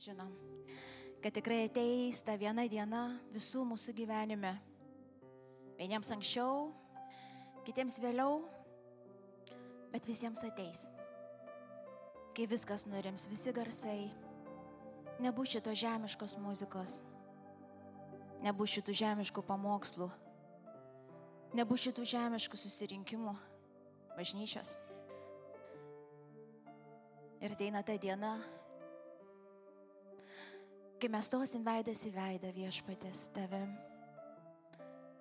žinom, kad tikrai ateis ta viena diena visų mūsų gyvenime. Vieniems anksčiau, kitiems vėliau, bet visiems ateis. Kai viskas nurims, visi garsai, nebus šito žemiškos muzikos, nebus šitų žemiškų pamokslų, nebus šitų žemiškų susirinkimų, bažnyčios. Ir ateina ta diena, kai mes stosim veidas į veidą viešpatės tave,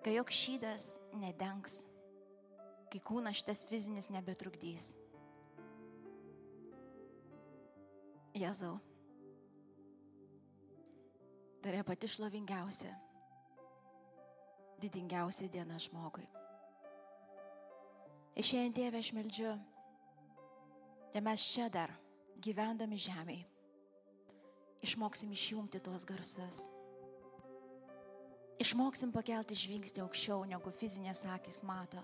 kai jok šydas nedengs, kai kūnas šitas fizinis nebetrukdys. Jėzau, tai yra pati šlovingiausia, didingiausia diena žmogui. Išėjant Dievę aš meldžiu, tai mes čia dar, gyvendami žemėje, išmoksim išjungti tuos garsus. Išmoksim pakelti žvilgsnį aukščiau, negu fizinės akis mato.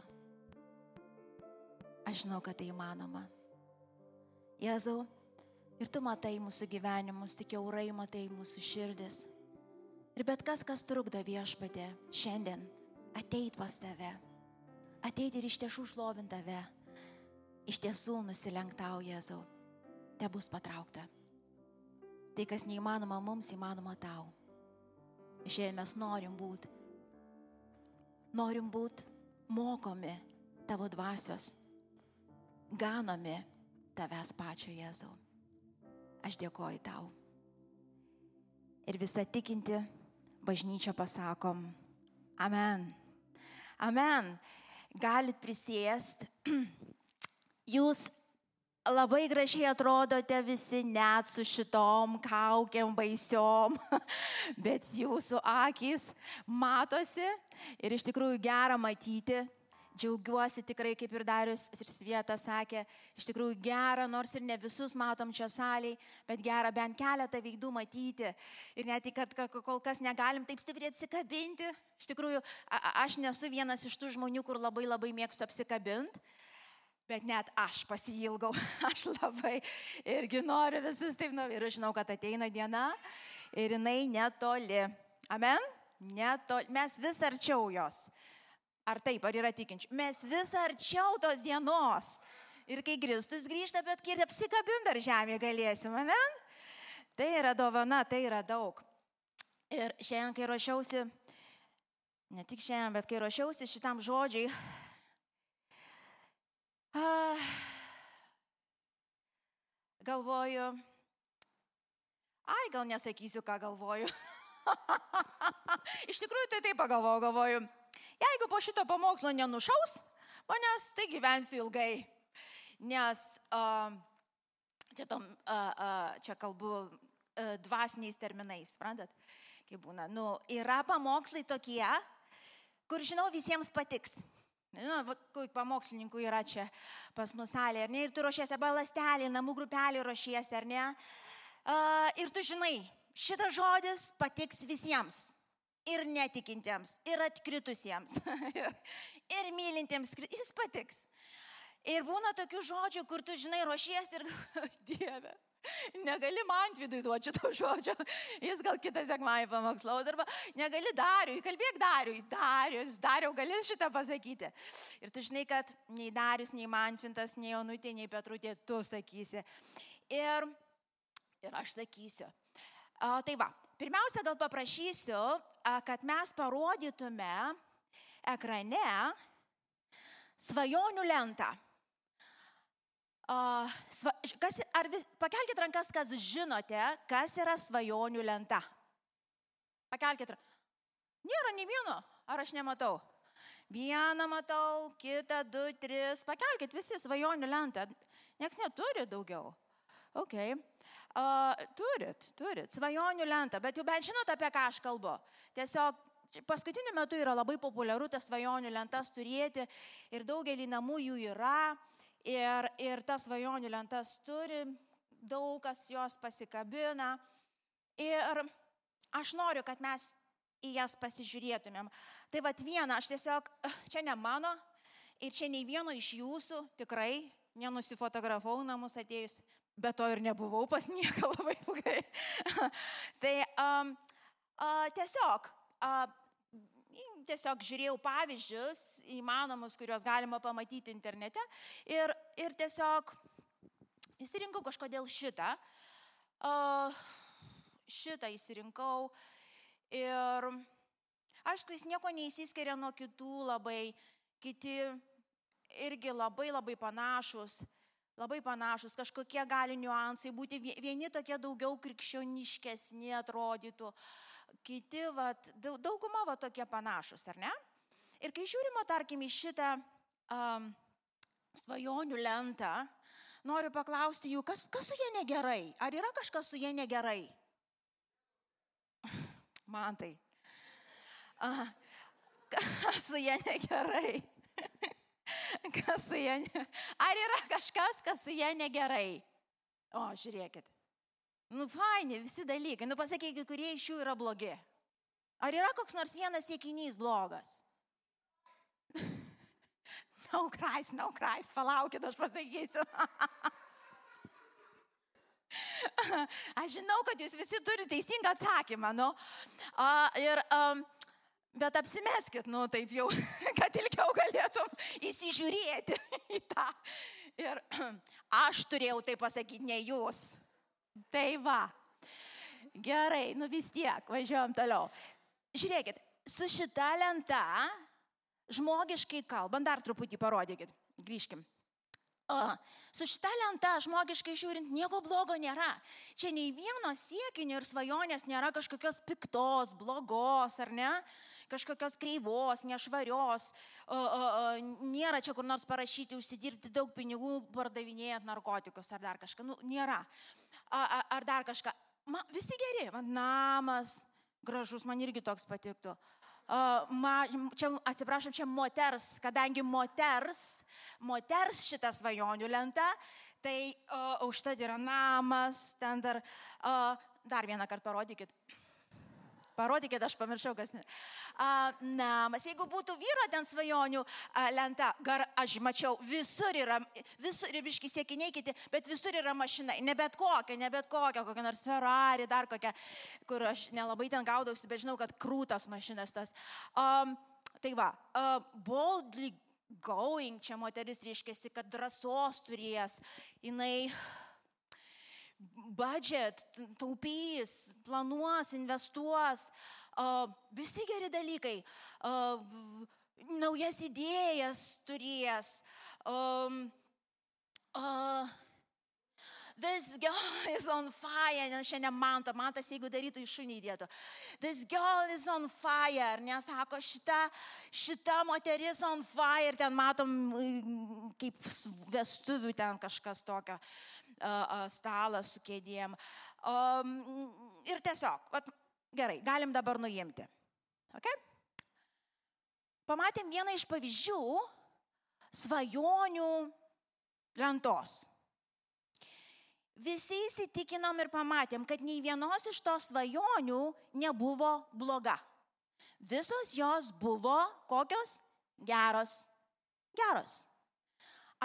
Aš žinau, kad tai įmanoma. Jėzau, ir tu matai mūsų gyvenimus, tik jaurai matai mūsų širdis. Ir bet kas, kas trukdo viešpatė, šiandien ateit pas tave, ateit ir iš tiesų šlovint tave, iš tiesų nusilenktau Jėzau, te bus patraukta. Tai, kas neįmanoma mums, įmanoma tau. Šiandien mes norim būti. Norim būti mokomi tavo dvasios, ganomi tavęs pačio Jėzau. Aš dėkoju tau. Ir visą tikinti bažnyčia pasakom, Amen. Amen. Galit prisėsti. Jūs labai gražiai atrodote visi net su šitom kaukiam baisiom, bet jūsų akis matosi ir iš tikrųjų gera matyti. Džiaugiuosi tikrai, kaip ir Darius ir Svieta sakė, iš tikrųjų gera, nors ir ne visus matom čia saliai, bet gera bent keletą veidų matyti. Ir net, kad kol kas negalim taip stipriai apsikabinti. Iš tikrųjų, aš nesu vienas iš tų žmonių, kur labai labai mėgstu apsikabinti. Bet net aš pasilgau, aš labai irgi noriu visus taip noriu. Ir žinau, kad ateina diena ir jinai netoli. Amen? Netoli. Mes vis arčiau jos. Ar taip, ar yra tikinčių? Mes vis arčiau tos dienos. Ir kai Kristus grįžta, bet kai apsikabint dar žemėje galėsim, amen? Tai yra dovana, tai yra daug. Ir šiandien, kai ruošiausi, ne tik šiandien, bet kai ruošiausi šitam žodžiai, galvoju, ai, gal nesakysiu, ką galvoju. Iš tikrųjų, tai taip pagalvoju, galvoju, jeigu po šito pamokslo nenušaus manęs, tai gyvensiu ilgai. Nes uh, čia, tom, uh, uh, čia kalbu dvasiniais terminais, suprantat, kaip būna. Nu, yra pamokslai tokie, kur žinau visiems patiks. Žinau, kokių pamokslininkų yra čia pas mus salė, ar ne? Ir tu ruošiesi arba lastelį, namų grupelį ruošiesi, ar ne? Uh, ir tu žinai, šitas žodis patiks visiems. Ir netikintiems, ir atkritusiems, ir, ir mylintiems, jis patiks. Ir būna tokių žodžių, kur tu žinai, ruošiesi ir Dieve. Negali man vidui duoti šito žodžio, jis gal kitą sekmąjį pamokslaus, arba negali dariui, kalbėk dariui, darius, dariau, gali šitą pasakyti. Ir tu žinai, kad nei darius, nei manfintas, nei onutė, nei petrutė, tu sakysi. Ir, ir aš sakysiu. A, tai va, pirmiausia, gal paprašysiu, a, kad mes parodytume ekrane svajonių lentą. Uh, sva, kas, ar vis, pakelkite rankas, kas žinote, kas yra svajonių lenta. Pakelkite. Nėra nei vieno, ar aš nematau? Vieną matau, kitą, du, tris. Pakelkite visi svajonių lentą. Niekas neturi daugiau. Ok. Uh, turit, turit. Svajonių lentą, bet jau bent žinot, apie ką aš kalbu. Tiesiog paskutiniu metu yra labai populiaru tas svajonių lentas turėti ir daugelį namų jų yra. Ir, ir tas svajonių lentas turi, daug kas jos pasikabina. Ir aš noriu, kad mes į jas pasižiūrėtumėm. Tai vad viena, aš tiesiog, čia ne mano ir čia nei vieno iš jūsų tikrai nenusifotografau namus atėjus. bet to ir nebuvau pas nieką labai ilgai. tai um, uh, tiesiog, uh, tiesiog žiūrėjau pavyzdžius įmanomus, kuriuos galima pamatyti internete ir, ir tiesiog įsirinkau kažkodėl šitą. Uh, šitą įsirinkau ir aišku, jis nieko neįsiskiria nuo kitų labai, kiti irgi labai labai panašus labai panašus, kažkokie gali niuansai būti, vieni tokie daugiau krikščioniškesni atrodytų, kiti, vat, dauguma va tokie panašus, ar ne? Ir kai žiūrime, tarkim, į šitą um, svajonių lentą, noriu paklausti jų, kas, kas su jie negerai? Ar yra kažkas su jie negerai? Man tai. Uh, kas su jie negerai? kas su jie, ar yra kažkas, kas su jie negerai? O, žiūrėkit. Nu, faini, visi dalykai. Nu, pasakykit, kurie iš jų yra blogi. Ar yra koks nors vienas siekinys blogas? no Christ, no palaukit, aš pasakysiu. aš žinau, kad jūs visi turite teisingą atsakymą, nu. Uh, ir um, Bet apsimeskit, nu taip jau, kad ilgiau galėtum įsižiūrėti į tą. Ir aš turėjau tai pasakyti, ne jūs. Tai va. Gerai, nu vis tiek, važiuojam toliau. Žiūrėkit, su šita lenta, žmogiškai kalbant, dar truputį parodykit, grįžkim. O, su šita lenta, žmogiškai žiūrint, nieko blogo nėra. Čia nei vieno siekinio ir svajonės nėra kažkokios piktos, blogos, ar ne? kažkokios kreivos, nešvarios, o, o, nėra čia kur nors parašyti, užsidirbti daug pinigų, pardavinėjant narkotikus ar dar kažką. Nu, nėra. A, a, ar dar kažką. Ma, visi geri, man namas gražus, man irgi toks patiktų. Uh, ma, čia, atsiprašom, čia moters, kadangi moters, moters šitą svajonių lentą, tai uh, užtat yra namas, ten dar, uh, dar vieną kartą parodykit. Parodykit, aš pamiršau, kas. A, namas, jeigu būtų vyro ten svajonių a, lenta, gar aš mačiau, visur yra, visur ribiški siekiniai kiti, bet visur yra mašina, ne bet kokia, ne bet kokia, kokia nors Ferrari, dar kokia, kur aš nelabai ten gaudausi, bet žinau, kad krūtas mašinas tas. Um, tai va, uh, boldly going, čia moteris reiškia, kad drąsos turės, jinai budget, taupys, planuos, investuos, visi geri dalykai, naujas idėjas turės. This girl is on fire, nes šiandien man, mantas, jeigu darytų iš šunį įdėtų. This girl is on fire, nes sako, šita, šita moteris on fire, ten matom kaip vestuvių ten kažkas tokio stalas su kėdėm. Ir tiesiog, vat, gerai, galim dabar nuimti. Okay? Pamatėm vieną iš pavyzdžių svajonių lentos. Visi įsitikinom ir pamatėm, kad nei vienos iš tos svajonių nebuvo bloga. Visos jos buvo kokios? Geros. Geros.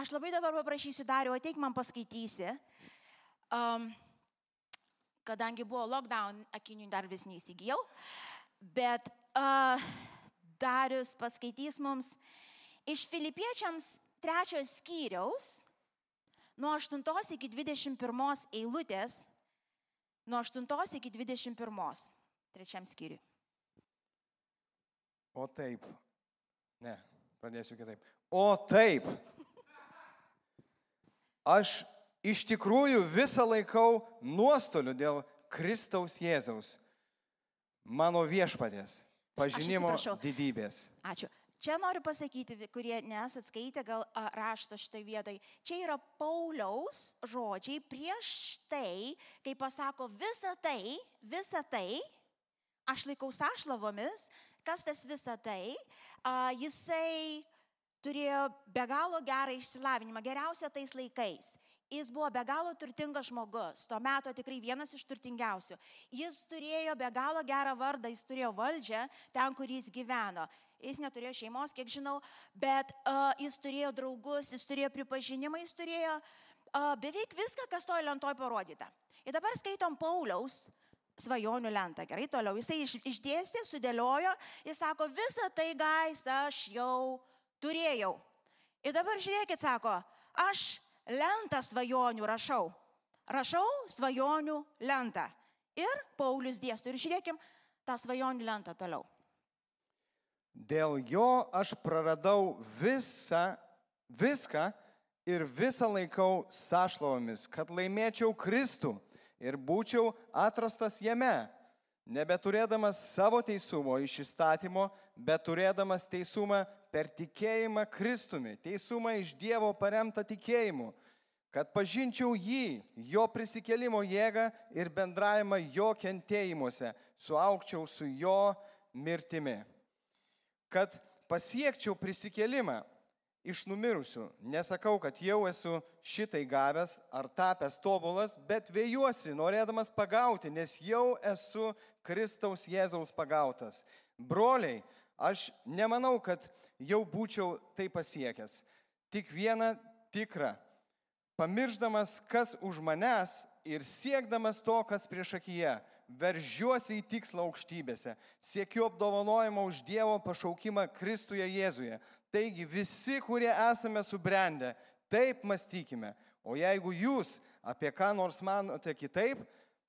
Aš labai dabar paprašysiu Dariu, ateik man paskaitysi. Um, kadangi buvo lockdown, akinių dar vis neįsigijau. Bet uh, Darius paskaitys mums iš Filipiečiams trečios skyriaus, nuo 8 iki 21 eilutės, nuo 8 iki 21, trečiam skyriui. O taip. Ne, pradėsiu kitaip. O taip. Aš iš tikrųjų visą laikau nuostoliu dėl Kristaus Jėzaus, mano viešpatės, pažinimo didybės. Ačiū. Čia noriu pasakyti, kurie nesat skaitę gal rašto šitą vietoj. Čia yra Pauliaus žodžiai prieš tai, kai pasako visą tai, visą tai, aš laikau sašlavomis, kas tas visą tai, a, jisai turėjo be galo gerą išsilavinimą, geriausia tais laikais. Jis buvo be galo turtingas žmogus, tuo metu tikrai vienas iš turtingiausių. Jis turėjo be galo gerą vardą, jis turėjo valdžią ten, kur jis gyveno. Jis neturėjo šeimos, kiek žinau, bet uh, jis turėjo draugus, jis turėjo pripažinimą, jis turėjo a, beveik viską, kas toje lentoje parodyta. Ir dabar skaitom Pauliaus svajonių lentą. Gerai, toliau. Jisai iš, išdėstė, sudėliojo, jis sako, visą tai gais aš jau turėjau. Ir dabar žiūrėkit, sako, aš lentą svajonių rašau. Rašau svajonių lentą. Ir Paulius dėsto. Ir žiūrėkim tą svajonių lentą toliau. Dėl jo aš praradau visą, viską ir visą laikau sąšlovomis, kad laimėčiau Kristų ir būčiau atrastas jame, nebeturėdamas savo teisumo iš įstatymo, bet turėdamas teisumą per tikėjimą Kristumi, teisumą iš Dievo paremtą tikėjimu, kad pažinčiau jį, jo prisikelimo jėgą ir bendravimą jo kentėjimuose, suaukčiau su jo mirtimi. Kad pasiekčiau prisikelimą iš numirusių. Nesakau, kad jau esu šitai gavęs ar tapęs tobulas, bet vėjuosi, norėdamas pagauti, nes jau esu Kristaus Jėzaus pagautas. Broliai, aš nemanau, kad jau būčiau tai pasiekęs. Tik vieną tikrą. Pamirždamas, kas už manęs ir siekdamas to, kas prieš akiją, veržiuosi į tikslą aukštybėse, siekiu apdovanojimo už Dievo pašaukimą Kristuje Jėzuje. Taigi visi, kurie esame subrendę, taip mąstykime. O jeigu jūs apie ką nors manote kitaip,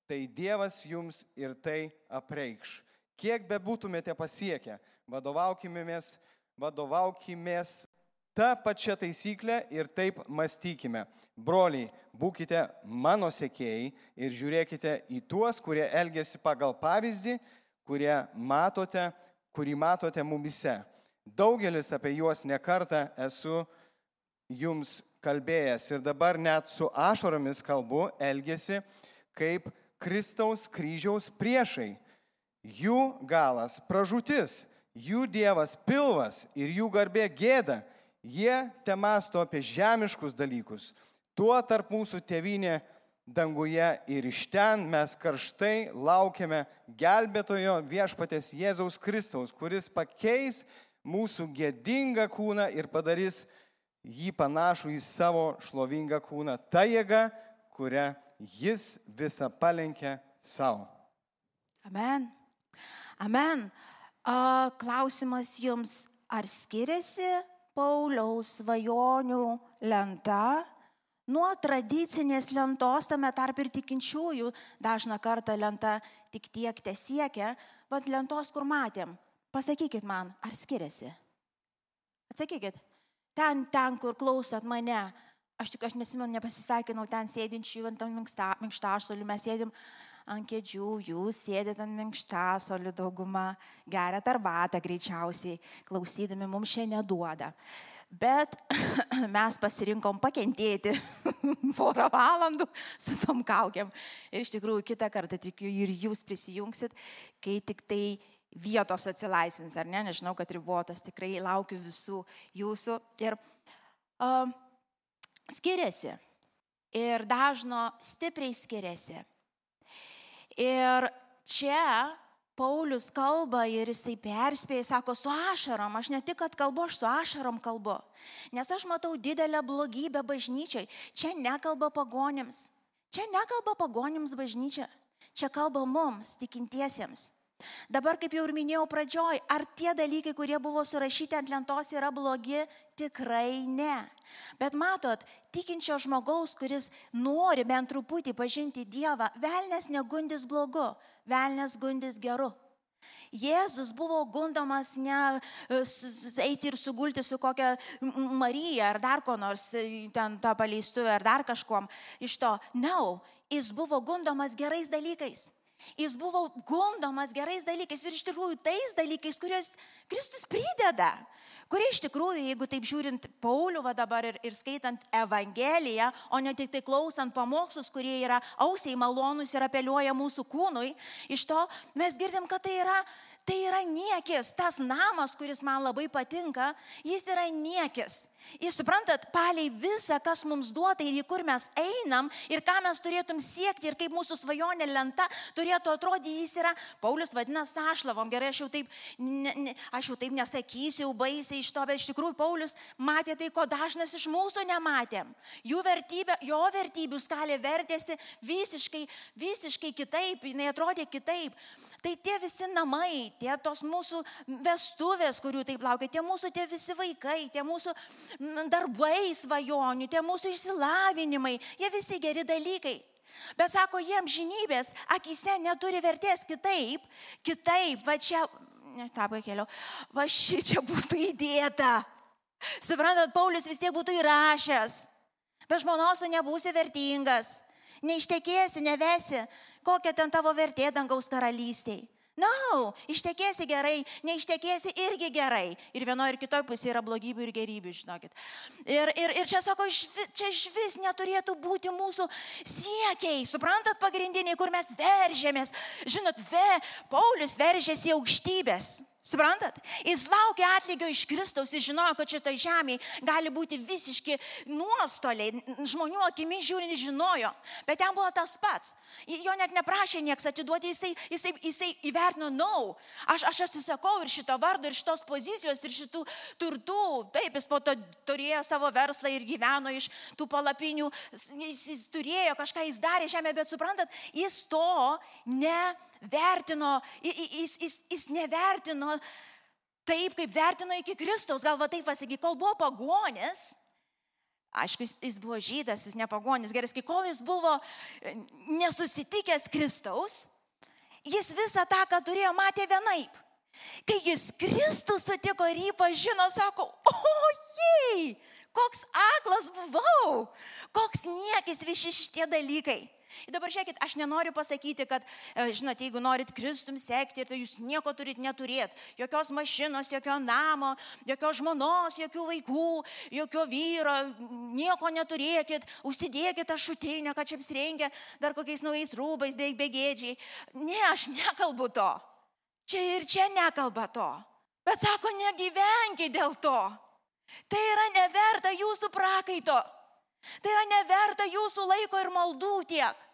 tai Dievas jums ir tai apreikš. Kiek be būtumėte pasiekę, vadovaukimės, vadovaukimės tą pačią taisyklę ir taip mąstykime. Broliai, būkite mano sekėjai ir žiūrėkite į tuos, kurie elgesi pagal pavyzdį, kurie matote, kurį matote mumise. Daugelis apie juos nekartą esu jums kalbėjęs ir dabar net su ašaromis kalbu, elgesi kaip Kristaus kryžiaus priešai. Jų galas pražūtis, jų dievas pilvas ir jų garbė gėda. Jie te masto apie žemiškus dalykus. Tuo tarp mūsų tėvinė danguje ir iš ten mes karštai laukiame gelbėtojo viešpatės Jėzaus Kristaus, kuris pakeis mūsų gėdingą kūną ir padarys jį panašų į savo šlovingą kūną. Ta jėga, kurią jis visą palenkė savo. Amen. Amen. Klausimas jums, ar skiriasi Pauliaus svajonių lenta nuo tradicinės lentos, tame tarp ir tikinčiųjų, dažna kartą lenta tik tiek te siekia, bet lentos, kur matėm, Pasakykit man, ar skiriasi? Atsakykit. Ten, ten, kur klausot mane, aš tik aš nesimenu, nepasisveikinau ten sėdinčių ant minkštašolių, mes sėdim ant kėdžių, jūs sėdit ant minkštasolių daugumą, gerat arbatą greičiausiai, klausydami mums šiandien duoda. Bet mes pasirinkom pakentėti porą valandų su tom kaukiam. Ir iš tikrųjų kitą kartą tikiu ir jūs prisijungsit, kai tik tai vietos atsilaisvins, ar ne, nežinau, kad ribotas, tikrai laukiu visų jūsų. Ir uh, skiriasi. Ir dažno stipriai skiriasi. Ir čia Paulius kalba ir jisai perspėja, sako, su ašarom, aš ne tik, kad kalbu, aš su ašarom kalbu. Nes aš matau didelę blogybę bažnyčiai. Čia nekalba pagonims. Čia nekalba pagonims bažnyčia. Čia kalba mums, tikintiesiems. Dabar, kaip jau ir minėjau pradžioj, ar tie dalykai, kurie buvo surašyti ant lentos, yra blogi? Tikrai ne. Bet matot, tikinčio žmogaus, kuris nori bent truputį pažinti Dievą, velnės negundis blogu, velnės gundis geru. Jėzus buvo gundomas ne e, eiti ir sugulti su kokia Marija ar dar ko nors, e, ten tą paleistuvę ar dar kažkom iš to. Ne, no, jis buvo gundomas gerais dalykais. Jis buvo gundomas gerais dalykais ir iš tikrųjų tais dalykais, kuriuos Kristus prideda. Kurie iš tikrųjų, jeigu taip žiūrint Paulių dabar ir, ir skaitant Evangeliją, o ne tik tai klausant pamokslus, kurie yra ausiai malonus ir apeliuoja mūsų kūnui, iš to mes girdim, kad tai yra tai yra niekis, tas namas, kuris man labai patinka, jis yra niekis. Jūs suprantat, paliai visą, kas mums duota ir į kur mes einam ir ką mes turėtum siekti ir kaip mūsų svajonė lenta turėtų atrodyti, jis yra, Paulius vadina sąšlavom, gerai, aš jau taip, ne, ne, aš jau taip nesakysiu, jau baisiai iš to, bet iš tikrųjų Paulius matė tai, ko dažnas iš mūsų nematėm. Jų vertybė, jo vertybių skalė vertėsi visiškai, visiškai kitaip, jinai atrodė kitaip. Tai tie visi namai, tie tos mūsų vestuvės, kurių taip laukia, tie mūsų tie visi vaikai, tie mūsų darbai svajonių, tie mūsų išsilavinimai, jie visi geri dalykai. Bet sako, jiems žinybės akise neturi vertės kitaip, kitaip, va čia, ne, tą pakėliau, va ši čia būtų įdėta. Suprantat, Paulius vis tiek būtų įrašęs. Be žmonos tu nebūsi vertingas, neištekėsi, nevesi, kokia ten tavo vertė dangaus karalystiai. Na, no, ištekėsi gerai, neištekėsi irgi gerai. Ir vienoje ir kitoje pusėje yra blogybių ir gerybių, žinokit. Ir, ir, ir čia sako, čia iš vis neturėtų būti mūsų siekiai. Suprantat, pagrindiniai, kur mes veržėmės. Žinot, ve, Paulius veržėsi aukštybės. Suprantat? Jis laukia atlygio iš Kristaus, jis žinojo, kad šitą žemė gali būti visiški nuostoliai. Žmonių akimi žiūrint žinojo, bet ten buvo tas pats. Jo net neprašė nieks atiduoti, jisai, jisai, jisai įvertino, na, no, aš, aš atsisakau ir šito vardo, ir šitos pozicijos, ir šitų turtų. Taip, jis po to turėjo savo verslą ir gyveno iš tų palapinių, jis, jis turėjo kažką, jis darė žemę, bet suprantat, jis to ne vertino, jis, jis, jis nevertino taip, kaip vertino iki Kristaus. Gal va taip pasaky, kol buvo pagonis, aišku, jis, jis buvo žydas, jis ne pagonis, geras, kai kol jis buvo nesusitikęs Kristaus, jis visą tą, ką turėjo, matė vienaip. Kai jis Kristų sutiko ir jį pažino, sako, ojei, koks aklas buvau, koks niekis visi šitie dalykai. Ir dabar žiūrėkit, aš nenoriu pasakyti, kad, e, žinot, jeigu norit Kristum sekti, tai jūs nieko turit neturėti. Jokios mašinos, jokio namo, jokios žmonos, jokių vaikų, jokio vyro, nieko neturėkit, užsidėkit tą šutinę, kad čia apsirengia dar kokiais naujais rūbais, beveik begėdžiai. Ne, aš nekalbu to. Čia ir čia nekalba to. Bet sako, negyvenkit dėl to. Tai yra neverta jūsų prakaito. Tai yra neverta jūsų laiko ir maldų tiek.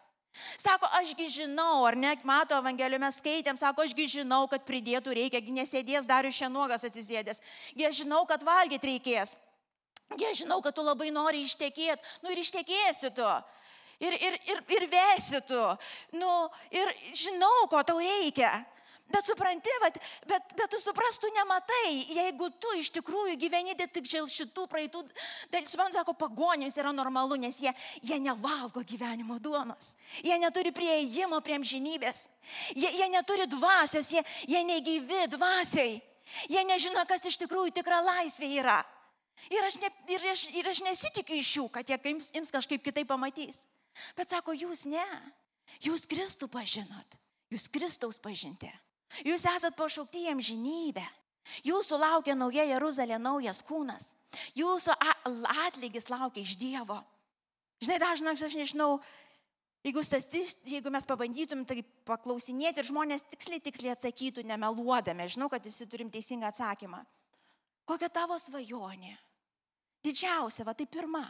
Sako, ašgi žinau, ar net mato Evangeliją mes skaitėm, sako, ašgi žinau, kad pridėtų reikia, nesėdės dar iš šiandienos atsisėdęs. Jie žinau, kad valgyti reikės. Jie žinau, kad tu labai nori ištekėti. Nu ir ištekėsi tu. Ir, ir, ir, ir vesi tu. Nu, ir žinau, ko tau reikia. Bet supranti, vat, bet, bet tu suprastų nematai, jeigu tu iš tikrųjų gyveni tik dėl šitų praeitų, tai suprantu, sako, pagonys yra normalu, nes jie, jie nevalgo gyvenimo duonos. Jie neturi prieėjimo prie amžinybės. Jie, jie neturi dvasios, jie, jie negyvi dvasiai. Jie nežino, kas iš tikrųjų tikra laisvė yra. Ir aš, ne, ir, aš, ir aš nesitikiu iš jų, kad jie ims, ims kažkaip kitaip pamatys. Bet sako, jūs ne. Jūs Kristų pažinot. Jūs Kristaus pažinti. Jūs esat pašaukti į amžinybę. Jūsų laukia nauja Jeruzalė, naujas kūnas. Jūsų atlygis laukia iš Dievo. Žinai, dažnai aš nežinau, jeigu, statist, jeigu mes pabandytum tai paklausinėti ir žmonės tiksliai, tiksliai atsakytų, nemeluodami, žinau, kad visi turim teisingą atsakymą. Kokia tavo svajonė? Didžiausia, va tai pirma.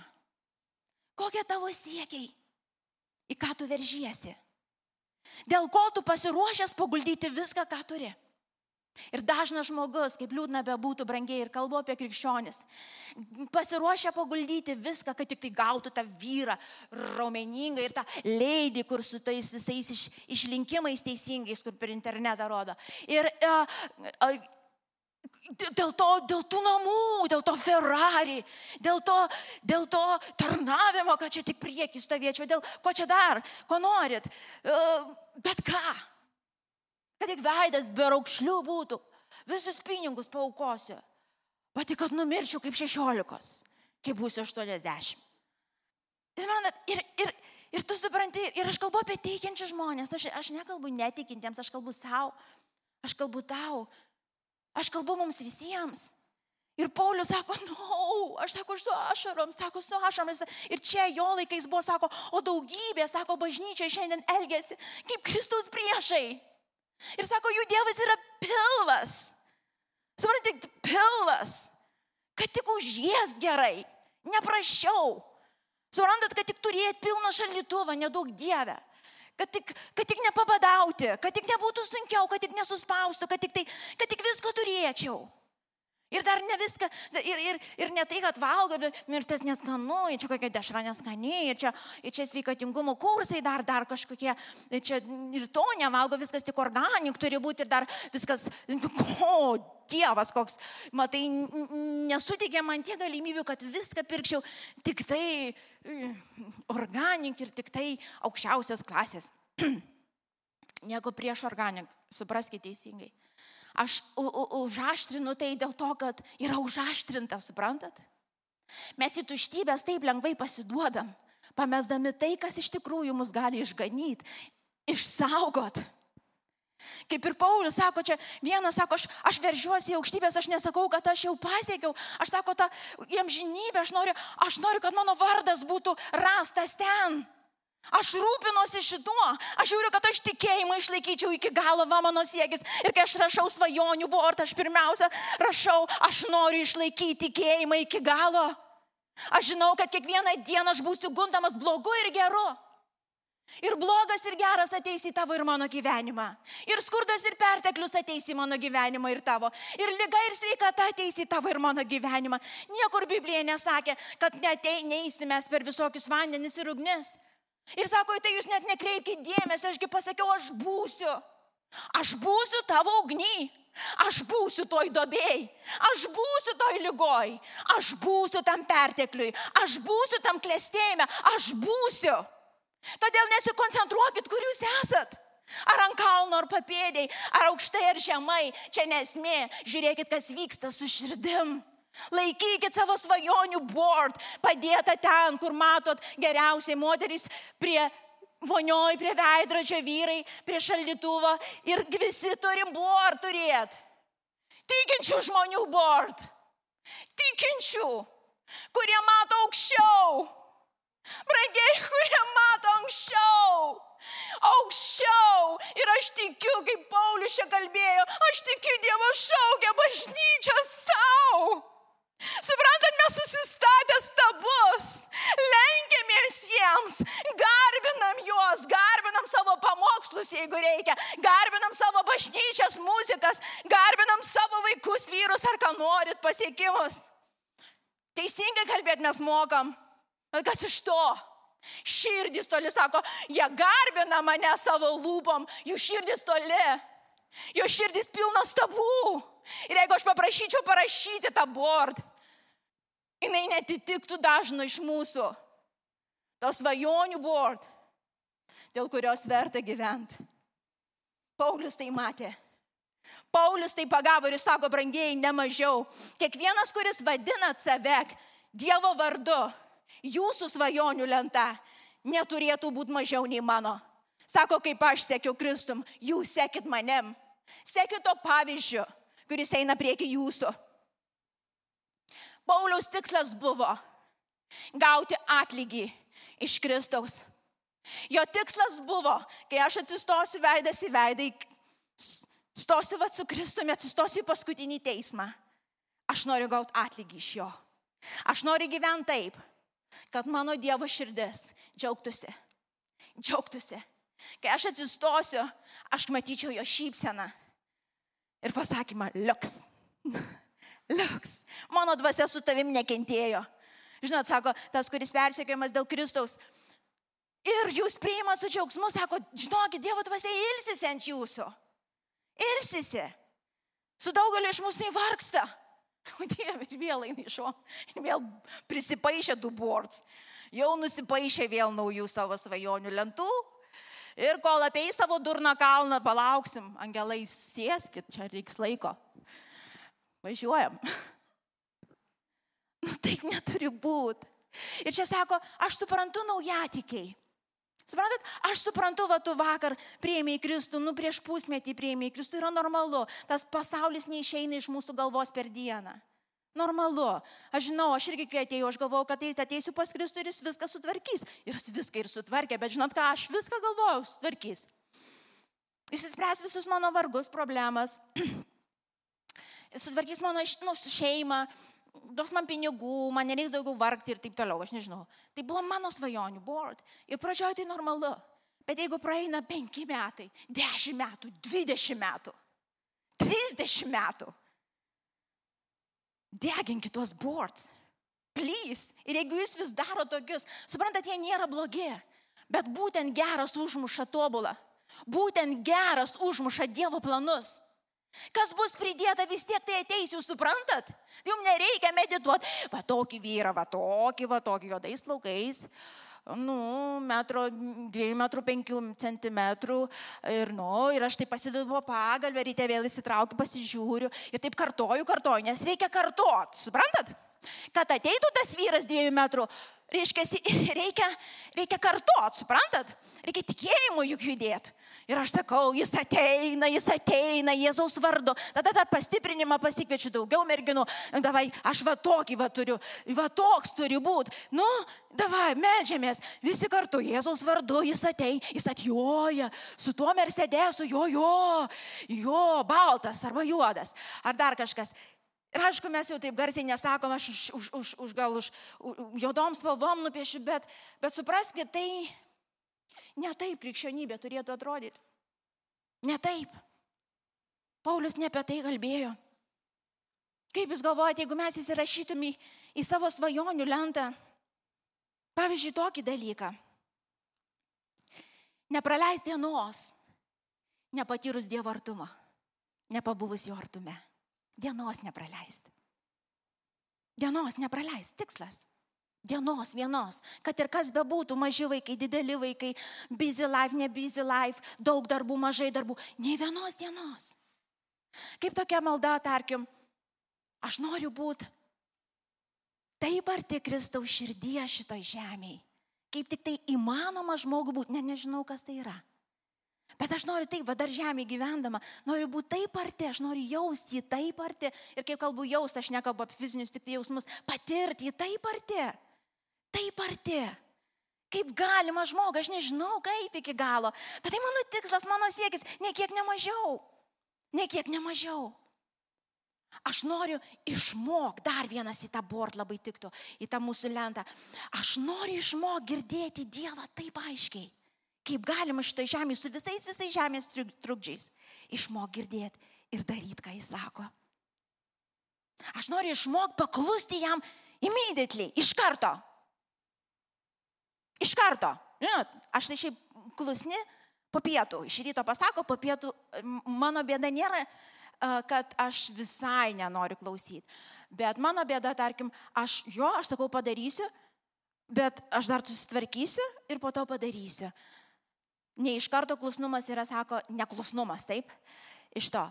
Kokie tavo siekiai? Į ką tu veržiesi? Dėl ko tu pasiruošęs paguldyti viską, ką turi. Ir dažnas žmogus, kaip liūdna bebūtų brangiai ir kalbu apie krikščionis, pasiruošę paguldyti viską, kad tik tai gautų tą vyrą raumeningą ir tą leidį, kur su tais visais iš, išlinkimais teisingais, kur per internetą rodo. Ir uh, uh, Dėl to, dėl tų namų, dėl to Ferrari, dėl to, dėl to tarnavimo, kad čia tik prieki stovėčiau, dėl ko čia dar, ko norit. Uh, bet ką. Kad tik veidas be raukšlių būtų, visus pinigus paukosiu. Pati, kad numirčiau kaip šešiolikos, kai būsiu aštuoniasdešimt. Ir, ir, ir tu supranti, ir aš kalbu apie teikiančius žmonės, aš, aš nekalbu netikintiems, aš kalbu savo, aš kalbu tau, Aš kalbu mums visiems. Ir Paulius sako, na, no, aš sako, su ašarom, sako, su ašarom. Ir čia jo laikais buvo, sako, o daugybė, sako, bažnyčia šiandien elgesi kaip Kristaus priešai. Ir sako, jų Dievas yra pilvas. Suprantate, pilvas. Kad tik užės gerai, neprašiau. Suprantat, kad tik turėt pilną šaldytuvą, nedaug dievę. Kad tik, kad tik nepabadauti, kad tik nebūtų sunkiau, kad tik nesuspaustų, kad tik, tai, kad tik visko turėčiau. Ir dar ne viską, ir, ir, ir ne tai, kad valgo, bet ir tas neskanu, ir čia kokia dešra neskaniai, ir čia, ir čia sveikatingumo kursai dar, dar kažkokie, ir čia ir to nevalgo, viskas tik organik turi būti, ir dar viskas, o, Dievas koks, matai, nesuteikė man tiek galimybių, kad viską pirkčiau tik tai organik ir tik tai aukščiausios klasės. Nieko prieš organik, supraskite teisingai. Aš užaštrinu tai dėl to, kad yra užaštrinta, suprantat? Mes į tuštybės taip lengvai pasiduodam, pamesdami tai, kas iš tikrųjų mus gali išganyti, išsaugot. Kaip ir Paulius sako, čia vienas sako, aš, aš veržiuosi į aukštybės, aš nesakau, kad aš jau pasiekiau, aš sako, tą jiem žinybę, aš noriu, aš noriu, kad mano vardas būtų rastas ten. Aš rūpinuosi šituo, aš žiūriu, kad aš tikėjimą išlaikyčiau iki galo, va mano siekis. Ir kai aš rašau svajonių bortą, aš pirmiausia rašau, aš noriu išlaikyti tikėjimą iki galo. Aš žinau, kad kiekvieną dieną aš būsiu gundamas blogu ir geru. Ir blogas ir geras ateis į tavo ir mano gyvenimą. Ir skurdas ir perteklius ateis į mano gyvenimą ir tavo. Ir lyga ir sveikata ateis į tavo ir mano gyvenimą. Niekur Biblija nesakė, kad netei, neįsimės per visokius vandenis ir ugnis. Ir sako, tai jūs net nekreipkite dėmesio, ašgi pasakiau, aš būsiu. Aš būsiu tavo ugny. Aš būsiu toj dobėjai. Aš būsiu toj lygoj. Aš būsiu tam pertekliui. Aš būsiu tam klėstėjime. Aš būsiu. Todėl nesikoncentruokit, kur jūs esat. Ar ant kalno, ar papėdėjai, ar aukštai, ar žemai. Čia nesmė. Žiūrėkit, kas vyksta su širdim. Laikykit savo svajonių board, padėta ten, kur matot geriausiai moterys prie vonioj, prie veidrodžio vyrai, prie šaldytuvo ir visi turim board turėti. Tikinčių žmonių board. Tikinčių, kurie mato aukščiau. Brangiai, kurie mato anksčiau. Aukščiau. Ir aš tikiu, kaip Paulius čia kalbėjo, aš tikiu Dievo šaukia bažnyčią savo. Suprantat, mes susistatę stabus, lenkiamės jiems, garbinam juos, garbinam savo pamokslus, jeigu reikia, garbinam savo bažnyčias, muzikas, garbinam savo vaikus, vyrus ar ką norit, pasiekimus. Teisingai kalbėti mes mokam. Kas iš to? Širdis toli sako, jie garbina mane savo lūpom, jų širdis toli. Jo širdis pilnas stabų. Ir jeigu aš paprašyčiau parašyti tą bord, jinai netitiktų dažno iš mūsų. Tos svajonių bord, dėl kurios verta gyventi. Paulius tai matė. Paulius tai pagavo ir jis sako, brangiai, nemažiau. Kiekvienas, kuris vadinat save Dievo vardu, jūsų svajonių lenta neturėtų būti mažiau nei mano. Sako, kaip aš sekiu Kristum, jūs sekit manim. Sekit to pavyzdžiu, kuris eina prieki jūsų. Pauliaus tikslas buvo gauti atlygį iš Kristaus. Jo tikslas buvo, kai aš atsistosiu veidas į veidą, stosiu va su Kristumi, atsistosiu į paskutinį teismą. Aš noriu gauti atlygį iš jo. Aš noriu gyventi taip, kad mano Dievo širdis džiaugtųsi. Džiaugtųsi. Kai aš atsistosiu, aš matyčiau jo šypseną ir pasakymą, liuks. liuks. Mano dvasia su tavim nekentėjo. Žinot, sako, tas, kuris persekiojamas dėl Kristaus. Ir jūs priimat su džiaugsmu, sako, žinokit, Dievo dvasia ilsisi ant jūsų. Ilsisi. Su daugeliu iš mūsų nevargsta. O Dieve, ir vėl eina iš šono. Ir vėl prisipaišė du bords. Jau nusipaišė vėl naujų savo svajonių lentų. Ir kol apie į savo durną kalną palauksim, angelai sėskit, čia reiks laiko. Važiuojam. Nu, taip neturi būti. Ir čia sako, aš suprantu naujatikiai. Suprantat, aš suprantu, va tu vakar prieimė į Kristų, nu prieš pusmetį prieimė į Kristų, yra normalu. Tas pasaulis neišeina iš mūsų galvos per dieną. Normalu. Aš žinau, aš irgi kai atėjau, aš galvojau, kad ateisiu pas Kristų ir jis viską sutvarkys. Ir jis viską ir sutvarkė, bet žinot ką, aš viską galvojau, sutvarkys. Išsispręs visus mano vargus, problemas. Sutvarkys mano nu, šeimą, duos man pinigų, man nereiks daugiau vargti ir taip toliau, aš nežinau. Tai buvo mano svajonių board. Ir pradžioje tai normalu. Bet jeigu praeina penki metai, dešimt metų, dvidešimt metų, trisdešimt metų, deginkit tuos boards. Please. Ir jeigu jūs vis daro tokius, suprantat, jie nėra blogi, bet būtent geras užmuša tobulą. Būtent geras užmuša Dievo planus. Kas bus pridėta vis tiek tai ateis, jūs suprantat? Jums nereikia medituoti. Va tokį vyrą, va tokį, va tokį juodais plaukais. Nu, metro, dviejų metrų, penkių centimetrų. Ir, nu, ir aš taip pasidedu po pagalbę, ryte vėl įsitraukiu, pasižiūriu. Ir taip kartoju, kartoju, nes reikia kartuoti. Suprantat? Kad ateitų tas vyras dviejų metrų, reiškia, reikia, reikia kartuoti, suprantat? Reikia tikėjimu juk judėti. Ir aš sakau, jis ateina, jis ateina, Jėzaus vardu. Tada dar pastiprinimą pasikviečiu daugiau merginų. Davai, aš va tokį va turiu, va toks turi būti. Nu, davai, medžiamės, visi kartu, Jėzaus vardu, jis ateina, jis atjoja, su tuo mercedesu, jo, jo, jo, baltas arba juodas, ar dar kažkas. Ir aišku, mes jau taip garsiai nesakom, aš už, už, už, už gal už, už juodom spalvom nupiešiu, bet, bet supraskite, tai Ne taip krikščionybė turėtų atrodyti. Ne taip. Paulius ne apie tai kalbėjo. Kaip jūs galvojate, jeigu mes įsirašytum į, į savo svajonių lentą, pavyzdžiui, tokį dalyką. Nepraleis dienos, nepatyrus Dievo artumą, nepabuvus jo artume. Dienos nepraleisti. Dienos nepraleisti, tikslas. Dienos vienos, kad ir kas bebūtų, maži vaikai, dideli vaikai, busy life, ne busy life, daug darbų, mažai darbų, nei vienos dienos. Kaip tokia malda, tarkim, aš noriu būti taip arti Kristaus širdyje šitoj žemėje, kaip tik tai įmanoma žmogų būti, ne, nežinau, kas tai yra. Bet aš noriu taip, va dar žemė gyvendama, noriu būti taip arti, aš noriu jausti jį taip arti. Ir kaip kalbu jausti, aš nekalbu apie fizinius tik tai jausmus, patirti jį taip arti taip arti. Kaip galima žmogui, aš nežinau kaip iki galo, bet tai mano tikslas, mano siekis, niekiek nemažiau. Niekiek nemažiau. Aš noriu išmok, dar vienas į tą bord labai tiktų, į tą mūsų lentą. Aš noriu išmok girdėti Dievą taip aiškiai, kaip galima šitą žemę su visais visais žemės trukdžiais. Išmok girdėti ir daryti, ką jis sako. Aš noriu išmok paklusti jam immediately, iš karto. Iš karto. Žinot, aš tai šiaip klusni po pietų. Iš ryto pasako, po pietų mano bėda nėra, kad aš visai nenoriu klausyti. Bet mano bėda, tarkim, aš jo, aš sakau, padarysiu, bet aš dar susitvarkysiu ir po to padarysiu. Ne iš karto klusnumas yra, sako, neklusnumas, taip? Iš to.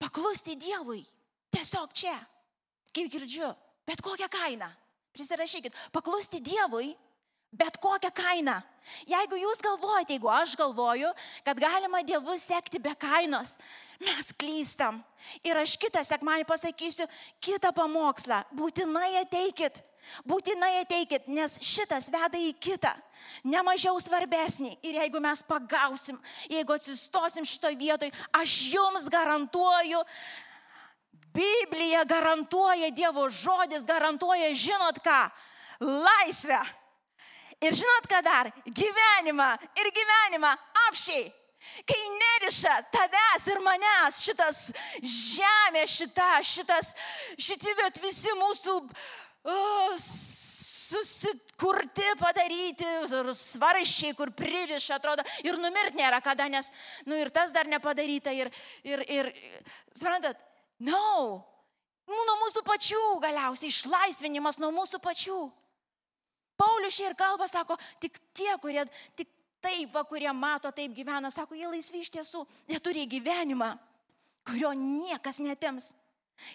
Paklusti Dievui. Tiesiog čia. Kaip girdžiu. Bet kokią kainą. Prisirašykit. Paklusti Dievui Bet kokią kainą. Jeigu jūs galvojate, jeigu aš galvoju, kad galima Dievu sekti be kainos, mes klystam. Ir aš kitą sekmanį pasakysiu kitą pamokslą. Būtinai ateikit. Būtinai ateikit, nes šitas veda į kitą, nemažiau svarbesnį. Ir jeigu mes pagausim, jeigu atsistosim šitoje vietoje, aš jums garantuoju, Biblija garantuoja, Dievo žodis garantuoja, žinot ką, laisvę. Ir žinot, ką dar? Gyvenimą ir gyvenimą apšiai. Kai neriša tavęs ir manęs šitas žemė, šita, šitas, šitie visi mūsų uh, susikurti, padaryti, svaršiai, kur pririša, atrodo, ir numirt nėra kada, nes, nu ir tas dar nepadaryta, ir, ir, ir suprantat, no, nu, nuo mūsų pačių galiausiai išlaisvinimas nuo mūsų pačių. Paulius čia ir kalba, sako, tik tie, kurie, tik taip, va, kurie mato, taip gyvena, sako, jie laisvi iš tiesų, jie turi gyvenimą, kurio niekas netims.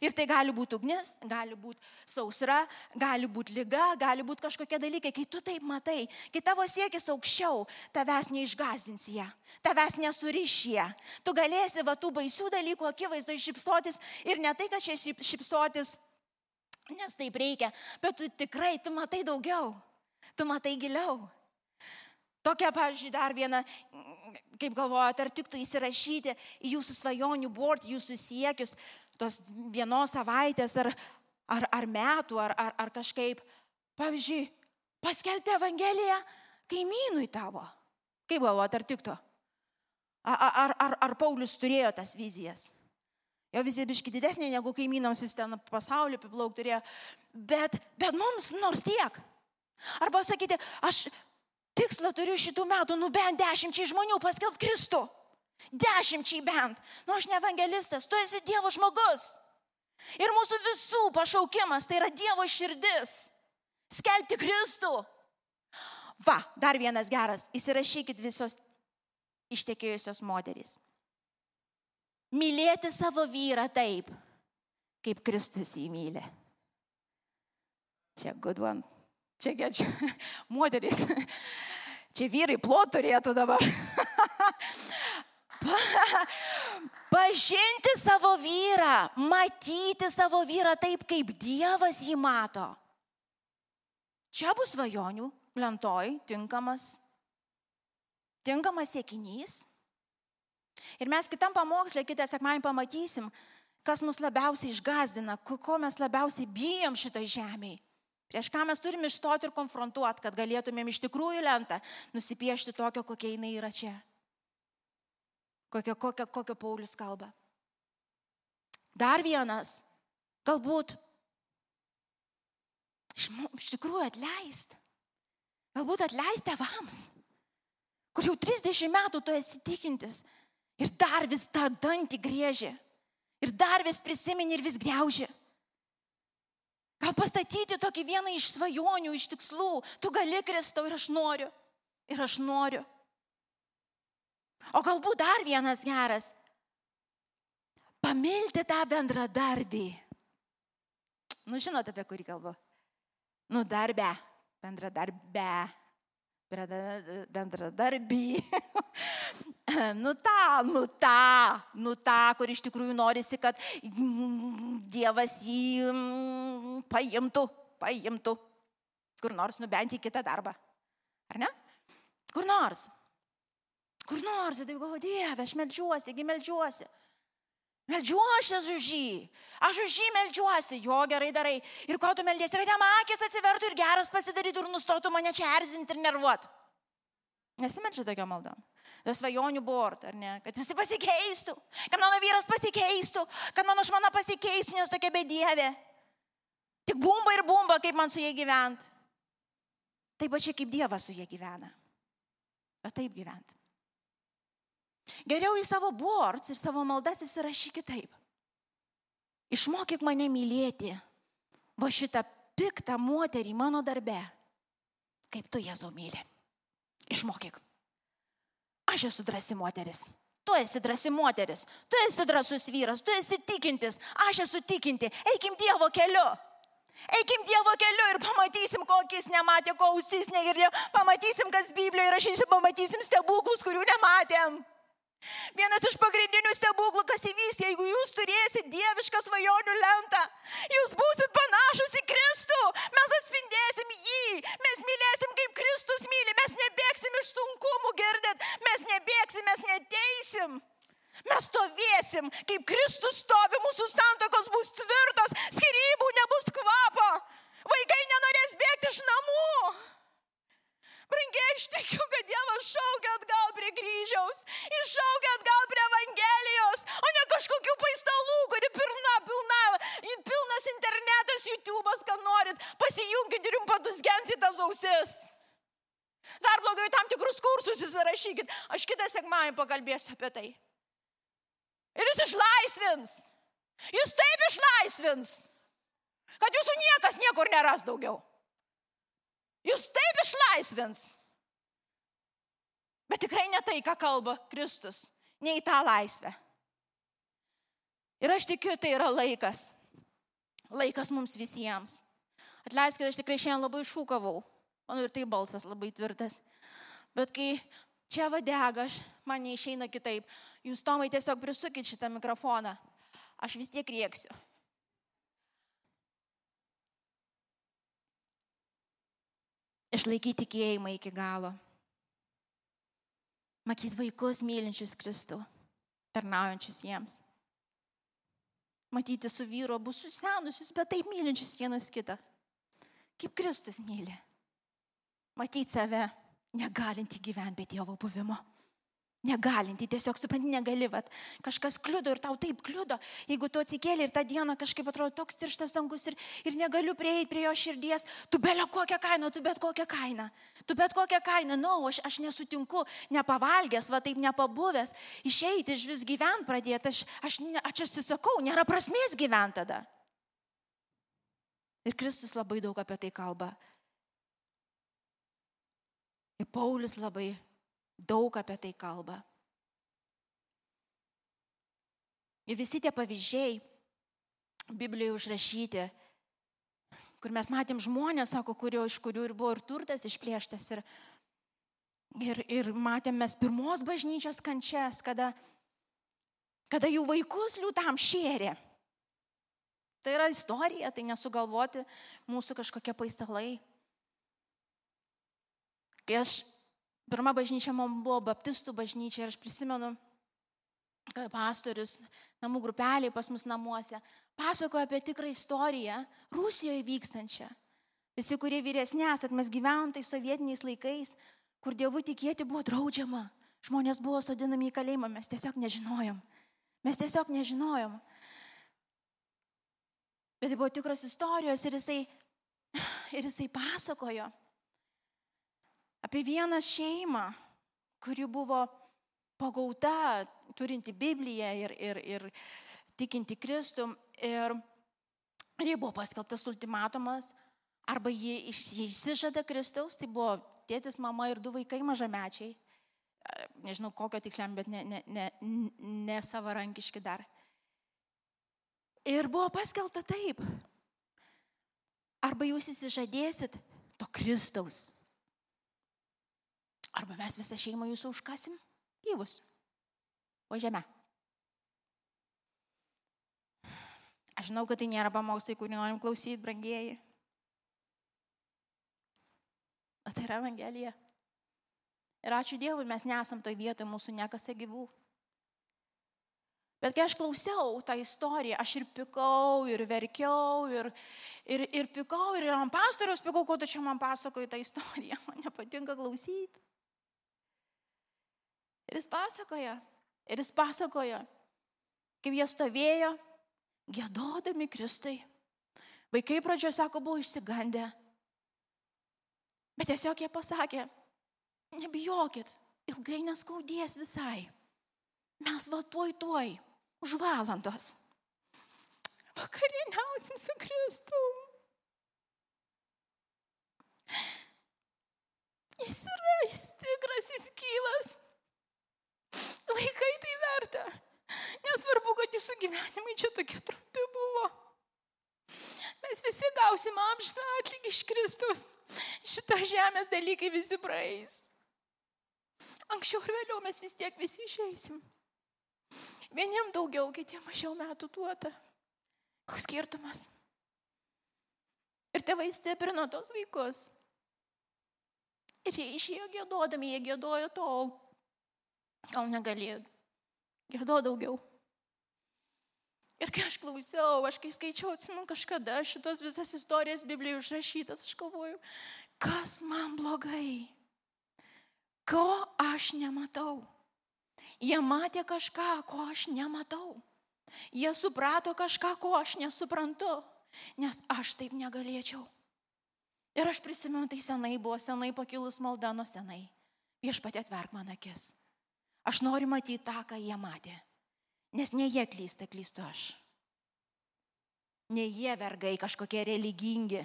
Ir tai gali būti ugnis, gali būti sausra, gali būti lyga, gali būti kažkokie dalykai. Kai tu taip matai, kai tavo siekis aukščiau, tavęs neišgazdins jie, tavęs nesuriš jie. Tu galėsi va tų baisių dalykų akivaizdoje šipsotis ir ne tai, kad čia šipsotis, nes taip reikia, bet tu tikrai, tu matai daugiau tu matai giliau. Tokia, pavyzdžiui, dar viena, kaip galvojate, ar tiktų įsirašyti į jūsų svajonių bord, jūsų siekius, tos vienos savaitės ar, ar, ar metų, ar, ar, ar kažkaip, pavyzdžiui, paskelbti Evangeliją kaimynui tavo. Kaip galvojate, ar tiktų? Ar, ar, ar, ar Paulius turėjo tas vizijas? Jo vizija biški didesnė negu kaimynams, jis ten pasaulio apiplauk turėjo. Bet, bet mums nors tiek. Arba sakyti, aš tikslą turiu šitų metų, nu bent dešimčiai žmonių paskelbti Kristų. Dešimčiai bent. Nu aš ne evangelistas, tu esi Dievo žmogus. Ir mūsų visų pašaukimas tai yra Dievo širdis. Skelbti Kristų. Va, dar vienas geras. Įsirašykit visos ištekėjusios moterys. Mylėti savo vyrą taip, kaip Kristus jį myli. Čia good one. Čia gerčiu. Moteris. Čia vyrai plot turėtų dabar. Pažinti savo vyrą, matyti savo vyrą taip, kaip Dievas jį mato. Čia bus svajonių lentoj tinkamas, tinkamas siekinys. Ir mes kitam pamokslė, kitą sekmąjį pamatysim, kas mus labiausiai išgazdina, ko mes labiausiai bijom šitoj žemėje. Prieš ką mes turime išstoti ir konfrontuoti, kad galėtumėm iš tikrųjų lentą nusipiešti tokio, kokia jinai yra čia. Kokio, kokio, kokio Paulius kalba. Dar vienas, galbūt iš, tikrųjų atleist. Galbūt atleist tevams, kur jau 30 metų tu esi tikintis ir dar vis tą dantį grėžė. Ir dar vis prisimeni ir vis greuži. Gal pastatyti tokį vieną iš svajonių, iš tikslų. Tu gali, Kristau, ir aš noriu. Ir aš noriu. O galbūt dar vienas geras. Pamilti tą bendradarbį. Nu, žinote, apie kurį kalbu. Nu, darbę. Bendradarbę. Bendradarbį. nu tą, nu tą, nu tą, kur iš tikrųjų norisi, kad Dievas jį paimtų, paimtų. Kur nors, nu bent į kitą darbą. Ar ne? Kur nors. Kur nors, tai galvoju, Dieve, aš melžiuosi, gi melžiuosi. Meldžiuosi už jį. Aš už jį meldžiuosi. Jo gerai darai. Ir ko tu meldėsi, kad jam akis atsivertų ir geras pasidarytų ir nustotų mane čia erzinti ir nervuot. Nesimeldžia tokia malda. Tas svajonių bord, ar ne? Kad jis pasikeistų. Kad mano vyras pasikeistų. Kad mano žmona pasikeistų, nes tokia bedievė. Tik bumba ir bumba, kaip man su jie gyventi. Taip pačiai kaip Dievas su jie gyvena. Bet taip gyventi. Geriau į savo bords ir savo maldas įsirašykit taip. Išmokyk mane mylėti. Va šitą piktą moterį mano darbe. Kaip tu Jėzau myli. Išmokyk. Aš esu drąsi moteris. Tu esi drąsi moteris. Tu esi drąsus vyras. Tu esi tikintis. Aš esu tikinti. Eikim Dievo keliu. Eikim Dievo keliu ir pamatysim, kokis nematė, ko ausis negirdėjo. Pamatysim, kas Biblijoje rašysi, pamatysim stebuklus, kurių nematėm. Vienas iš pagrindinių stebuklų, kas įvys, jeigu jūs turėsit dievišką svajonių lentą, jūs būsit panašus į Kristų, mes atspindėsim jį, mes mylėsim kaip Kristus myli, mes nebėgsim iš sunkumų girdėt, mes nebėgsim, mes neteisim. Mes stovėsim, kaip Kristus stovi, mūsų santokos bus tvirtos, skirybų nebus kvapo, vaikai nenorės bėgti iš namų. Brangiai, aš tikiu, kad Dievas šaukia atgal prie kryžiaus, iššaukia atgal prie Evangelijos, o ne kažkokių paistalų, kuri pilna, pilna, pilnas internetas, YouTube'as, ką norit, pasijunkit ir jums padusgensit tas ausis. Dar blogiau tam tikrus kursus įsirašykit, aš kitą sekmąjį pakalbėsiu apie tai. Ir jis išlaisvins. Jis taip išlaisvins, kad jūsų niekas niekur neras daugiau. Jūs taip išlaisvins. Bet tikrai ne tai, ką kalba Kristus, ne į tą laisvę. Ir aš tikiu, tai yra laikas. Laikas mums visiems. Atleiskite, aš tikrai šiandien labai šūkavau. Mano ir tai balsas labai tvirtas. Bet kai čia vadega, aš, man neišeina kitaip. Jūs, Tomai, tiesiog prisukit šitą mikrofoną. Aš vis tiek rieksiu. Išlaikyti tikėjimą iki galo. Matyti vaikus mylinčius Kristų, tarnaujančius jiems. Matyti su vyru bus susenusius, bet taip mylinčius vienas kitą. Kaip Kristus myli. Matyti save negalinti gyventi be Dievo buvimo. Negalinti, tiesiog supranti, negali, bet kažkas kliudo ir tau taip kliudo. Jeigu tu atsikėlė ir tą dieną kažkaip atrodo toks tirštas dangus ir, ir negaliu prieiti prie jo širdies, tu belio kokią kainą, tu bet kokią kainą. Tu bet kokią kainą, na, no, aš, aš nesutinku, nepavalgęs, va taip nepabuvęs, išeiti iš vis gyventi pradėti, aš, aš, aš atsisakau, nėra prasmės gyventi tada. Ir Kristus labai daug apie tai kalba. Ir Paulius labai daug apie tai kalba. Ir visi tie pavyzdžiai Biblijoje užrašyti, kur mes matėm žmonės, sako, kurio, iš kurių ir buvo ir turtas išplėštas. Ir, ir, ir matėm mes pirmos bažnyčios kančias, kada, kada jų vaikus liūtam šėrė. Tai yra istorija, tai nesugalvoti mūsų kažkokie paistalai. Kai aš Pirma bažnyčia man buvo baptistų bažnyčia ir aš prisimenu, pastorius namų grupeliai pas mus namuose pasakojo apie tikrą istoriją Rusijoje vykstančią. Visi, kurie vyresnė esat, mes gyvenom tai sovietiniais laikais, kur dievų tikėti buvo draudžiama. Žmonės buvo sodinami į kalėjimą, mes tiesiog nežinojom. Mes tiesiog nežinojom. Bet tai buvo tikros istorijos ir jisai, ir jisai pasakojo apie vieną šeimą, kuri buvo pagauta, turinti Bibliją ir, ir, ir tikinti Kristų. Ir, ir jie buvo paskelbtas ultimatumas, arba jie, jie išsižada Kristaus, tai buvo tėtis, mama ir du vaikai mažamečiai. Nežinau kokio tiksliam, bet ne, ne, ne, ne savarankiški dar. Ir buvo paskelbta taip. Arba jūs įsižadėsit to Kristaus, Arba mes visą šeimą jūsų užkasim gyvus po žemę. Aš žinau, kad tai nėra pamokslai, kurį norim klausyti, brangieji. O tai yra Evangelija. Ir ačiū Dievui, mes nesam toj vietoje, mūsų nekase gyvų. Bet kai aš klausiau tą istoriją, aš ir pikau, ir verkiau, ir, ir, ir pikau, ir ant pastoriaus pikau, ko tu čia man pasakoji tą istoriją. Man nepatinka klausyti. Ir jis pasakoja, ir jis pasakoja, kaip jie stovėjo, gėdodami Kristui. Vaikai pradžioje, sako, buvo išsigandę. Bet tiesiog jie pasakė, nebijokit, ilgai neskaudės visai. Mes va tuoj tuoj, už valandos. Vakarieniausim su Kristum. Jis yra, jis tikras, jis gyvas. Vaikai tai verta. Nesvarbu, kad jūsų gyvenimai čia tokie trumpi buvo. Mes visi gausim amžiną atlygį iš Kristus. Šitą žemės dalykai visi praeis. Anksčiau ir vėliau mes vis tiek visi išeisim. Vieniem daugiau, kitiem mažiau metų duota. Koks skirtumas? Ir tėvai stiprino tos vaikus. Ir jie išėjo gėdodami, jie gėdojo tol, Gal negalėjot. Gėdo daugiau. Ir kai aš klausiau, aš kai skaičiau, atsimenu kažkada šitos visas istorijas Biblijoje užrašytas, aš galvoju, kas man blogai, ko aš nematau. Jie matė kažką, ko aš nematau. Jie suprato kažką, ko aš nesuprantu, nes aš taip negalėčiau. Ir aš prisimenu, tai senai buvo, senai pakilus malda nuo senai. Viešpatė atverk man akis. Aš noriu matyti tą, ką jie matė. Nes ne jie klysta, klystu aš. Ne jie vergai kažkokie religingi.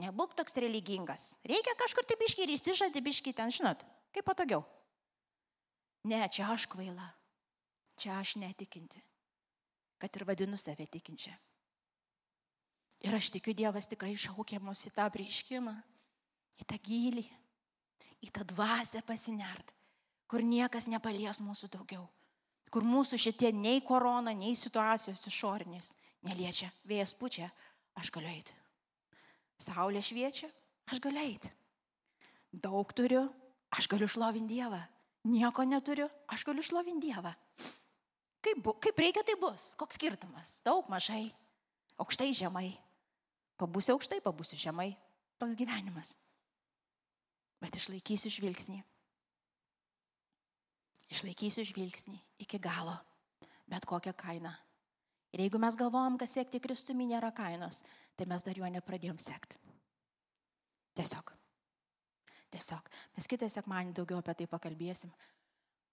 Nebūk toks religingas. Reikia kažkur taip biški ir išsižadi biški ten, žinot, kaip patogiau. Ne, čia aš kvaila. Čia aš netikinti. Kad ir vadinu save tikinčią. Ir aš tikiu, Dievas tikrai šaukia mus į tą prieškimą, į tą gilį, į tą dvasę pasinert kur niekas nepalies mūsų daugiau, kur mūsų šitie nei korona, nei situacijos išorinės neliečia. Vėjas pučia, aš galiu eiti. Saulė šviečia, aš galiu eiti. Daug turiu, aš galiu šlovinti Dievą. nieko neturiu, aš galiu šlovinti Dievą. Kaip, bu, kaip reikia, tai bus. Koks skirtumas? Daug, mažai, aukštai, žemai. Pabūsiu aukštai, pabūsiu žemai. Toks gyvenimas. Bet išlaikysiu žvilgsnį. Išlaikysiu žvilgsnį iki galo. Bet kokią kainą. Ir jeigu mes galvojam, kad siekti Kristumi nėra kainos, tai mes dar juo nepradėjom sekti. Tiesiog. Tiesiog. Mes kitą sekmanį daugiau apie tai pakalbėsim.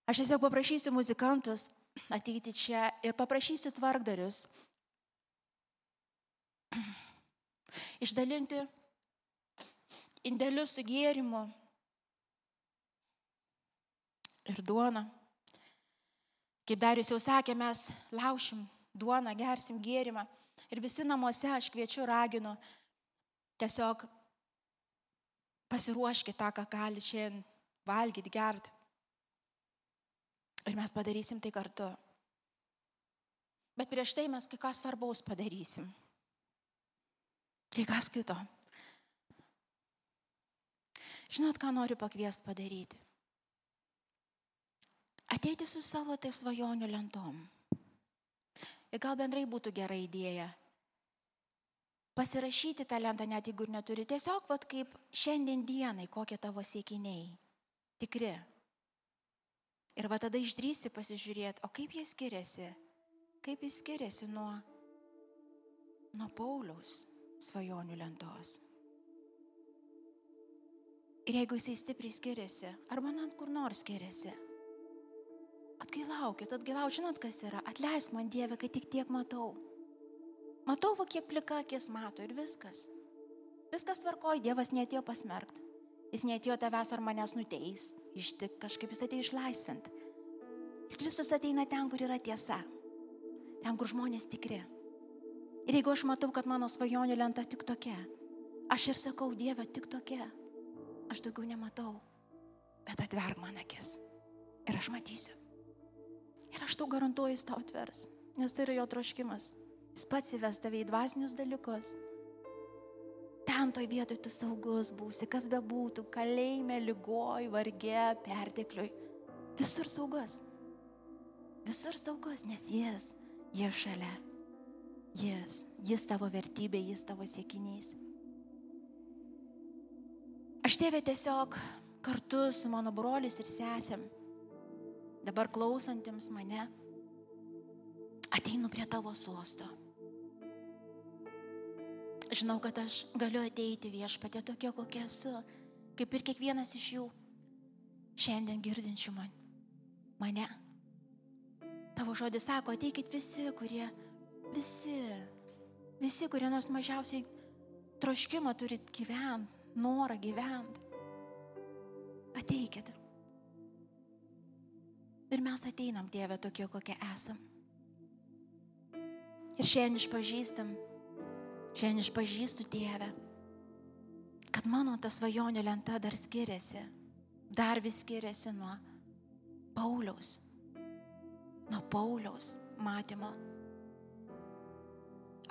Aš tiesiog paprašysiu muzikantus ateiti čia ir paprašysiu tvarkdarius išdalinti indėlius su gėrimu ir duona. Kaip Darius jau sakė, mes laušim duoną, gersim gėrimą ir visi namuose aš kviečiu, raginu, tiesiog pasiruoškite tą, ką gali šiandien valgyti, gerti. Ir mes padarysim tai kartu. Bet prieš tai mes kai ką svarbaus padarysim. Kai kas kito. Žinot, ką noriu pakviesti padaryti? Ateiti su savo tai svajonių lentom. Ir gal bendrai būtų gera idėja. Pasirašyti tą lentą, net jeigu ir neturi. Tiesiog, vad kaip šiandien dienai, kokie tavo siekiniai. Tikri. Ir va tada išdrysi pasižiūrėti, o kaip jie skiriasi. Kaip jis skiriasi nuo, nuo Pauliaus svajonių lentos. Ir jeigu jisai stipriai skiriasi, arba net kur nors skiriasi, atgailaukit, atgailaukit, žinot, kas yra, atleisk man Dieve, kad tik tiek matau. Matau, va kiek plika akis mato ir viskas. Viskas tvarkoja, Dievas netėjo pasmerkti. Jis netėjo tavęs ar manęs nuteis, ištik kažkaip jis atėjo išlaisvinti. Ir Kristus ateina ten, kur yra tiesa. Ten, kur žmonės tikri. Ir jeigu aš matau, kad mano svajonių lenta tik tokia, aš ir sakau, Dieve, tik tokia aš daugiau nematau, bet atverk man akis ir aš matysiu. Ir aš tau garantuoju, jis tau atvers, nes tai yra jo troškimas. Jis pats įves tave į dvasinius dalykus. Ten toj vietoj tu saugus būsi, kas be būtų, kalėjime, lygoj, vargė, pertekliui. Visur saugus. Visur saugus, nes jis, jis šalia. Jis, jis tavo vertybė, jis tavo siekinys. Aš tėvė tiesiog kartu su mano broliais ir sesėm, dabar klausantiems mane, ateinu prie tavo sosto. Žinau, kad aš galiu ateiti viešpatė tokia, kokia esu, kaip ir kiekvienas iš jų šiandien girdinčių man, mane. Tavo žodis sako, ateikit visi, kurie, visi, visi, kurie nors mažiausiai troškimo turit gyventi norą gyventi. Ateikit. Ir mes ateinam, Dieve, tokie, kokie esam. Ir šiandien išpažįstam, šiandien išpažįstu, Dieve, kad mano ta svajonė lenta dar skiriasi, dar vis skiriasi nuo Pauliaus, nuo Pauliaus matymo.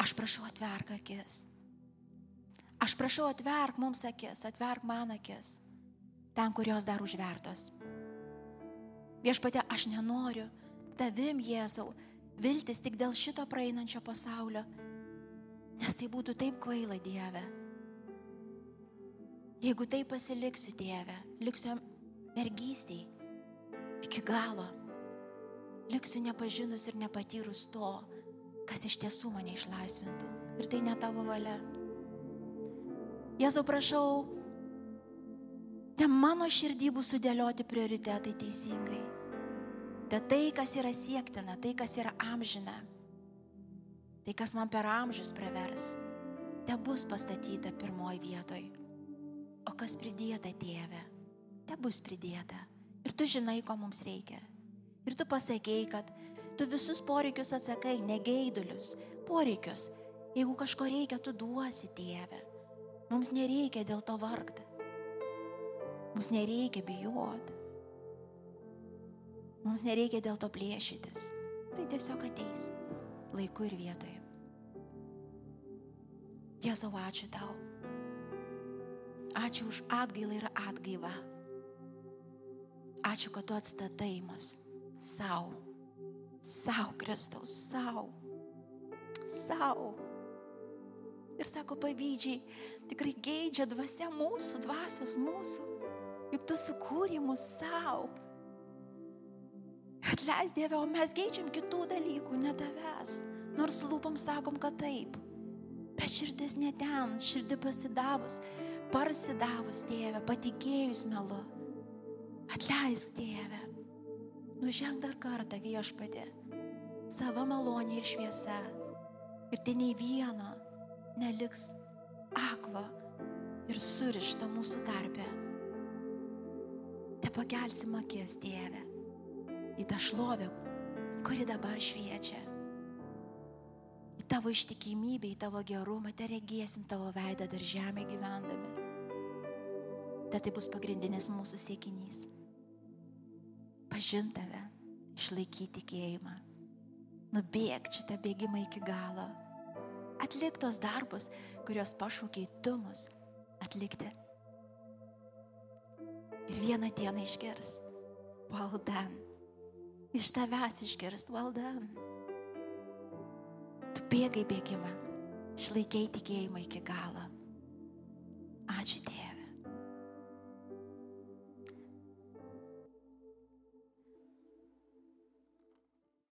Aš prašau atverk akis Aš prašau, atverk mums akis, atverk man akis, ten, kurios dar užvertos. Viešpatė, aš nenoriu tavim, Jėzau, viltis tik dėl šito praeinančio pasaulio, nes tai būtų taip kvaila, Dieve. Jeigu tai pasiliksiu, Dieve, liksiu mergystiai iki galo, liksiu nepažinus ir nepatyrus to, kas iš tiesų mane išlaisvintų. Ir tai ne tavo valia. Jėzau, prašau, te mano širdį bus sudėlioti prioritetai teisingai. Te tai, kas yra siektina, tai, kas yra amžina, tai, kas man per amžius pravers, te bus pastatyta pirmoji vietoj. O kas pridėta, tėve, te bus pridėta. Ir tu žinai, ko mums reikia. Ir tu pasakėjai, kad tu visus poreikius atsakai, negeidulius, poreikius. Jeigu kažko reikia, tu duosi, tėve. Mums nereikia dėl to vargti. Mums nereikia bijoti. Mums nereikia dėl to plėšytis. Tai tiesiog ateis laiku ir vietoje. Jėzau, ačiū tau. Ačiū už atgailą ir atgaivą. Ačiū, kad tu atstatai mus savo. Savo, Kristaus, savo. Savo. Ir sako pavydžiai, tikrai geidžia dvasia mūsų, dvasios mūsų. Juk tu sukūrė mus savo. Atleis Dieve, o mes geidžiam kitų dalykų, ne tavęs. Nors lūpam sakom, kad taip. Bet širdis ne ten, širdį pasidavus, parsidavus Dieve, patikėjus melu. Atleisk Dieve. Nuženg dar kartą viešpatė. Sava malonė ir šviesa. Ir tai nei vieno neliks aklo ir surišta mūsų tarpe. Te pakelsim akis, Dieve, į tą šlovę, kuri dabar šviečia. Į tavo ištikimybę, į tavo gerumą, te regėsim tavo veidą dar žemė gyvendami. Te tai bus pagrindinis mūsų siekinys. Pažint tave, išlaikyti tikėjimą, nubėgti šitą bėgimą iki galo atlik tos darbus, kuriuos pašaukiai tu mus atlikti. Ir vieną dieną išgirst, valdan. Iš tavęs išgirst, valdan. Tu bėgai bėgimą, išlaikiai tikėjimą iki galo. Ačiū Dieve.